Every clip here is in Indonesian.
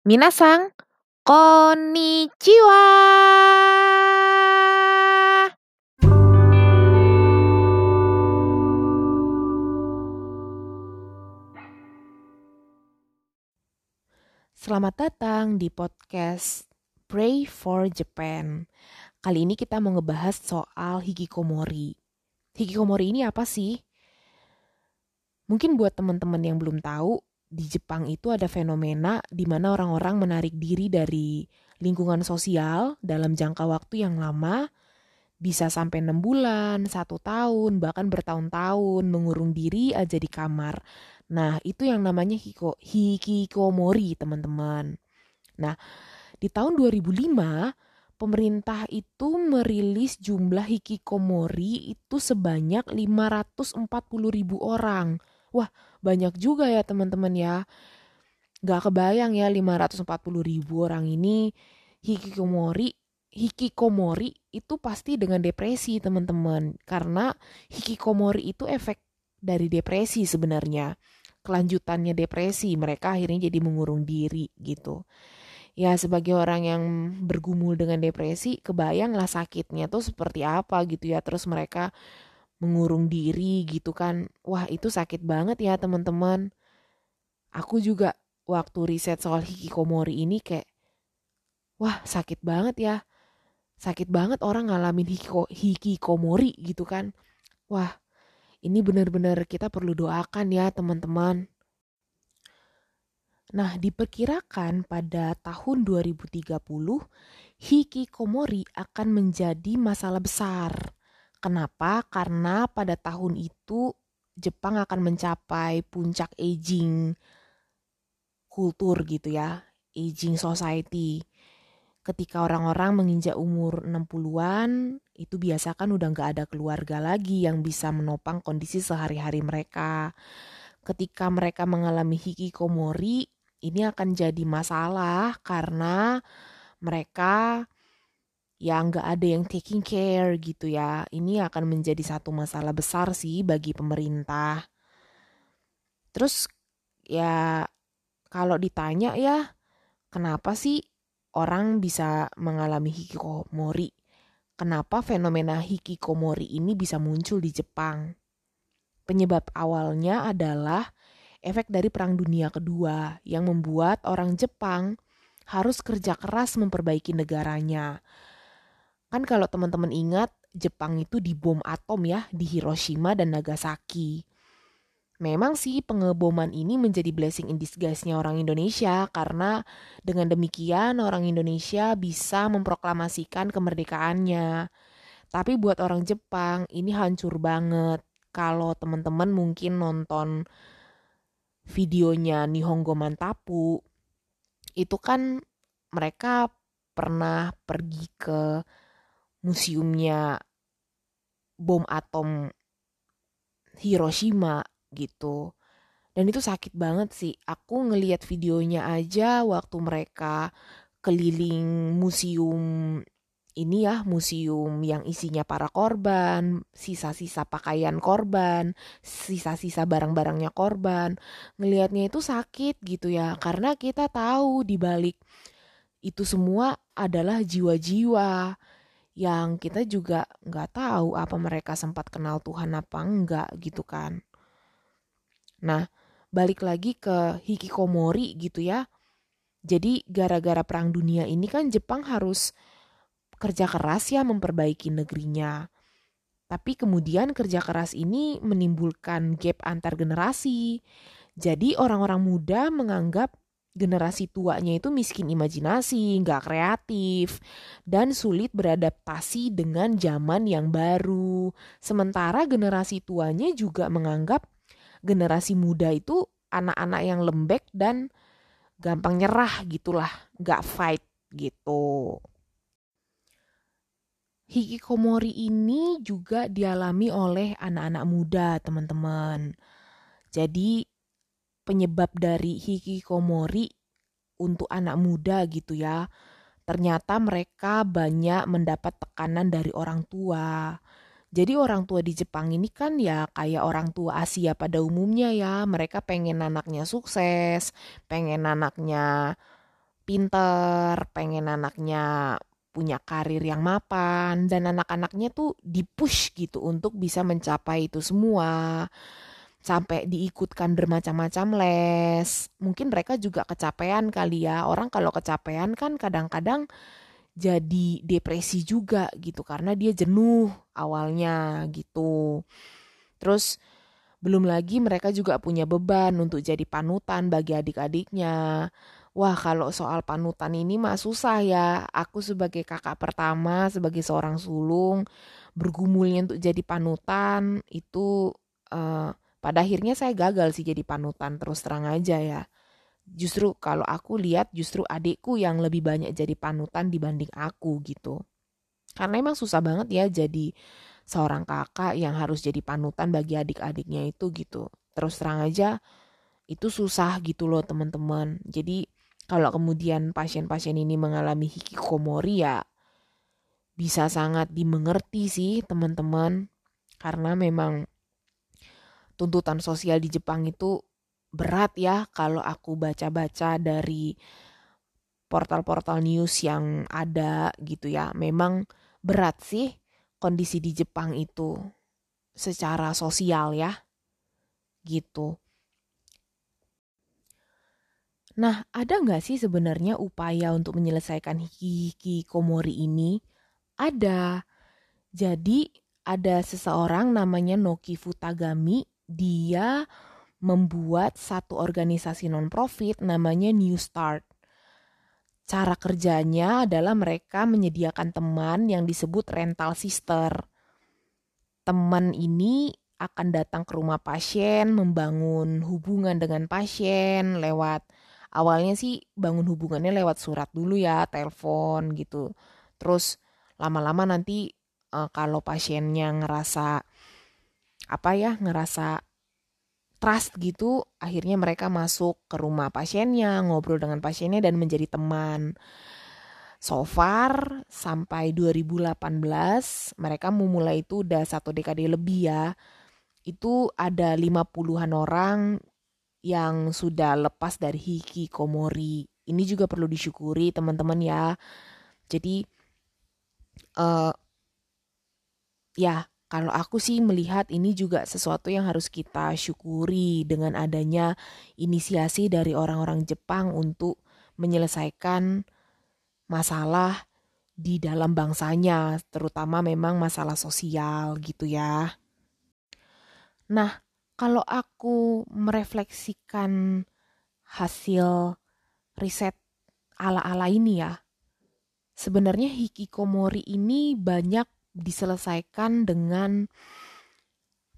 Minasang, konnichiwa! Selamat datang di podcast Pray for Japan. Kali ini kita mau ngebahas soal hikikomori. Hikikomori ini apa sih? Mungkin buat teman-teman yang belum tahu, di Jepang itu ada fenomena di mana orang-orang menarik diri dari lingkungan sosial dalam jangka waktu yang lama, bisa sampai enam bulan, satu tahun, bahkan bertahun-tahun mengurung diri aja di kamar. Nah, itu yang namanya hiko, hikikomori, teman-teman. Nah, di tahun 2005, pemerintah itu merilis jumlah hikikomori itu sebanyak 540 ribu orang. Wah, banyak juga ya teman-teman ya. Gak kebayang ya 540 ribu orang ini hikikomori hikikomori itu pasti dengan depresi teman-teman. Karena hikikomori itu efek dari depresi sebenarnya. Kelanjutannya depresi mereka akhirnya jadi mengurung diri gitu. Ya sebagai orang yang bergumul dengan depresi kebayang lah sakitnya tuh seperti apa gitu ya. Terus mereka mengurung diri gitu kan. Wah, itu sakit banget ya, teman-teman. Aku juga waktu riset soal hikikomori ini kayak wah, sakit banget ya. Sakit banget orang ngalamin hikiko, hikikomori gitu kan. Wah, ini benar-benar kita perlu doakan ya, teman-teman. Nah, diperkirakan pada tahun 2030 hikikomori akan menjadi masalah besar Kenapa? Karena pada tahun itu Jepang akan mencapai puncak aging kultur gitu ya, aging society. Ketika orang-orang menginjak umur 60-an, itu biasa kan udah nggak ada keluarga lagi yang bisa menopang kondisi sehari-hari mereka. Ketika mereka mengalami hikikomori, ini akan jadi masalah karena mereka ya nggak ada yang taking care gitu ya. Ini akan menjadi satu masalah besar sih bagi pemerintah. Terus ya kalau ditanya ya kenapa sih orang bisa mengalami hikikomori? Kenapa fenomena hikikomori ini bisa muncul di Jepang? Penyebab awalnya adalah efek dari Perang Dunia Kedua yang membuat orang Jepang harus kerja keras memperbaiki negaranya Kan kalau teman-teman ingat, Jepang itu dibom atom ya di Hiroshima dan Nagasaki. Memang sih pengeboman ini menjadi blessing in disguise-nya orang Indonesia karena dengan demikian orang Indonesia bisa memproklamasikan kemerdekaannya. Tapi buat orang Jepang ini hancur banget. Kalau teman-teman mungkin nonton videonya Nihongo Mantapu, itu kan mereka pernah pergi ke museumnya bom atom Hiroshima gitu. Dan itu sakit banget sih. Aku ngeliat videonya aja waktu mereka keliling museum ini ya, museum yang isinya para korban, sisa-sisa pakaian korban, sisa-sisa barang-barangnya korban. Ngelihatnya itu sakit gitu ya, karena kita tahu di balik itu semua adalah jiwa-jiwa yang kita juga nggak tahu apa mereka sempat kenal Tuhan apa enggak gitu kan. Nah, balik lagi ke hikikomori gitu ya. Jadi gara-gara perang dunia ini kan Jepang harus kerja keras ya memperbaiki negerinya. Tapi kemudian kerja keras ini menimbulkan gap antar generasi. Jadi orang-orang muda menganggap generasi tuanya itu miskin imajinasi, nggak kreatif, dan sulit beradaptasi dengan zaman yang baru. Sementara generasi tuanya juga menganggap generasi muda itu anak-anak yang lembek dan gampang nyerah gitulah, nggak fight gitu. Hikikomori ini juga dialami oleh anak-anak muda, teman-teman. Jadi penyebab dari hikikomori untuk anak muda gitu ya. Ternyata mereka banyak mendapat tekanan dari orang tua. Jadi orang tua di Jepang ini kan ya kayak orang tua Asia pada umumnya ya. Mereka pengen anaknya sukses, pengen anaknya pinter, pengen anaknya punya karir yang mapan dan anak-anaknya tuh dipush gitu untuk bisa mencapai itu semua sampai diikutkan bermacam-macam les. Mungkin mereka juga kecapean kali ya. Orang kalau kecapean kan kadang-kadang jadi depresi juga gitu karena dia jenuh awalnya gitu. Terus belum lagi mereka juga punya beban untuk jadi panutan bagi adik-adiknya. Wah, kalau soal panutan ini mah susah ya. Aku sebagai kakak pertama, sebagai seorang sulung, bergumulnya untuk jadi panutan itu uh, pada akhirnya saya gagal sih jadi panutan terus terang aja ya. Justru kalau aku lihat justru adikku yang lebih banyak jadi panutan dibanding aku gitu. Karena emang susah banget ya jadi seorang kakak yang harus jadi panutan bagi adik-adiknya itu gitu. Terus terang aja itu susah gitu loh teman-teman. Jadi kalau kemudian pasien-pasien ini mengalami hikikomori ya bisa sangat dimengerti sih teman-teman karena memang tuntutan sosial di Jepang itu berat ya kalau aku baca-baca dari portal-portal news yang ada gitu ya. Memang berat sih kondisi di Jepang itu secara sosial ya. Gitu. Nah, ada nggak sih sebenarnya upaya untuk menyelesaikan hikikomori ini? Ada. Jadi, ada seseorang namanya Noki Futagami. Dia membuat satu organisasi non-profit namanya New Start. Cara kerjanya adalah mereka menyediakan teman yang disebut rental sister. Teman ini akan datang ke rumah pasien, membangun hubungan dengan pasien lewat awalnya sih bangun hubungannya lewat surat dulu ya, telepon gitu. Terus lama-lama nanti uh, kalau pasiennya ngerasa apa ya, ngerasa trust gitu, akhirnya mereka masuk ke rumah pasiennya, ngobrol dengan pasiennya dan menjadi teman. So far sampai 2018 mereka memulai itu udah satu dekade lebih ya. Itu ada 50-an orang yang sudah lepas dari hikikomori. Ini juga perlu disyukuri teman-teman ya. Jadi uh, ya kalau aku sih melihat ini juga sesuatu yang harus kita syukuri dengan adanya inisiasi dari orang-orang Jepang untuk menyelesaikan masalah di dalam bangsanya, terutama memang masalah sosial gitu ya. Nah, kalau aku merefleksikan hasil riset ala-ala ini ya, sebenarnya hikikomori ini banyak diselesaikan dengan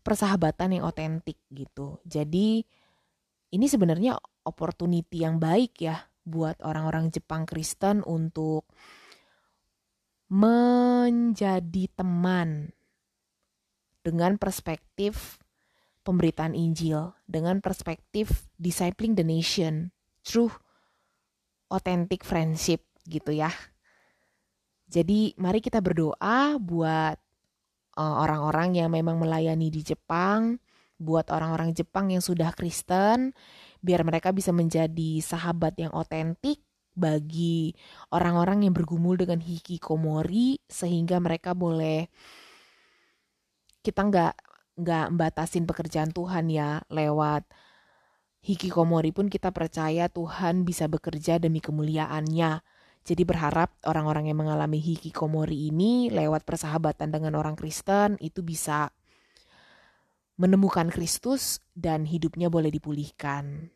persahabatan yang otentik gitu. Jadi ini sebenarnya opportunity yang baik ya buat orang-orang Jepang Kristen untuk menjadi teman dengan perspektif pemberitaan Injil dengan perspektif discipling the nation through authentic friendship gitu ya. Jadi mari kita berdoa buat eh, orang-orang uh, yang memang melayani di Jepang, buat orang-orang Jepang yang sudah Kristen, biar mereka bisa menjadi sahabat yang otentik bagi orang-orang yang bergumul dengan hikikomori sehingga mereka boleh kita nggak nggak batasin pekerjaan Tuhan ya lewat hikikomori pun kita percaya Tuhan bisa bekerja demi kemuliaannya. Jadi berharap orang-orang yang mengalami hikikomori ini lewat persahabatan dengan orang Kristen itu bisa menemukan Kristus dan hidupnya boleh dipulihkan.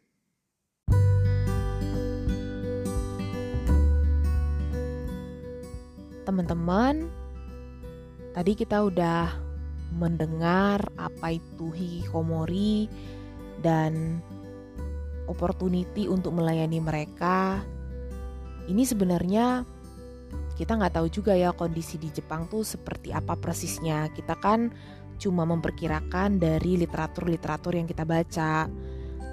Teman-teman, tadi kita udah mendengar apa itu hikikomori dan opportunity untuk melayani mereka. Ini sebenarnya kita nggak tahu juga ya kondisi di Jepang tuh seperti apa persisnya. Kita kan cuma memperkirakan dari literatur-literatur yang kita baca.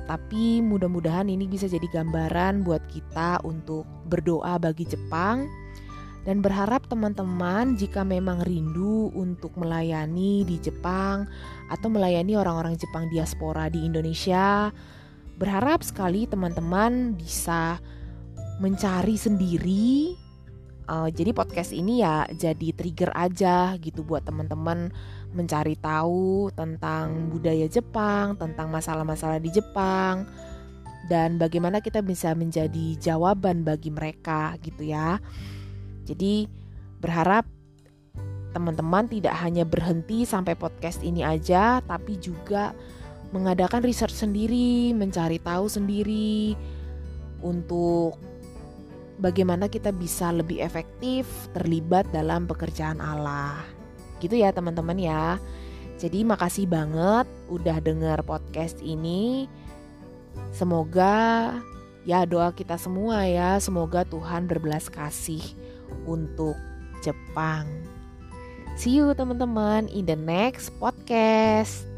Tapi mudah-mudahan ini bisa jadi gambaran buat kita untuk berdoa bagi Jepang dan berharap teman-teman jika memang rindu untuk melayani di Jepang atau melayani orang-orang Jepang diaspora di Indonesia, berharap sekali teman-teman bisa mencari sendiri. Uh, jadi podcast ini ya jadi trigger aja gitu buat teman-teman mencari tahu tentang budaya Jepang, tentang masalah-masalah di Jepang, dan bagaimana kita bisa menjadi jawaban bagi mereka gitu ya. Jadi berharap teman-teman tidak hanya berhenti sampai podcast ini aja, tapi juga mengadakan research sendiri, mencari tahu sendiri untuk bagaimana kita bisa lebih efektif terlibat dalam pekerjaan Allah. Gitu ya teman-teman ya. Jadi makasih banget udah denger podcast ini. Semoga ya doa kita semua ya, semoga Tuhan berbelas kasih untuk Jepang. See you teman-teman in the next podcast.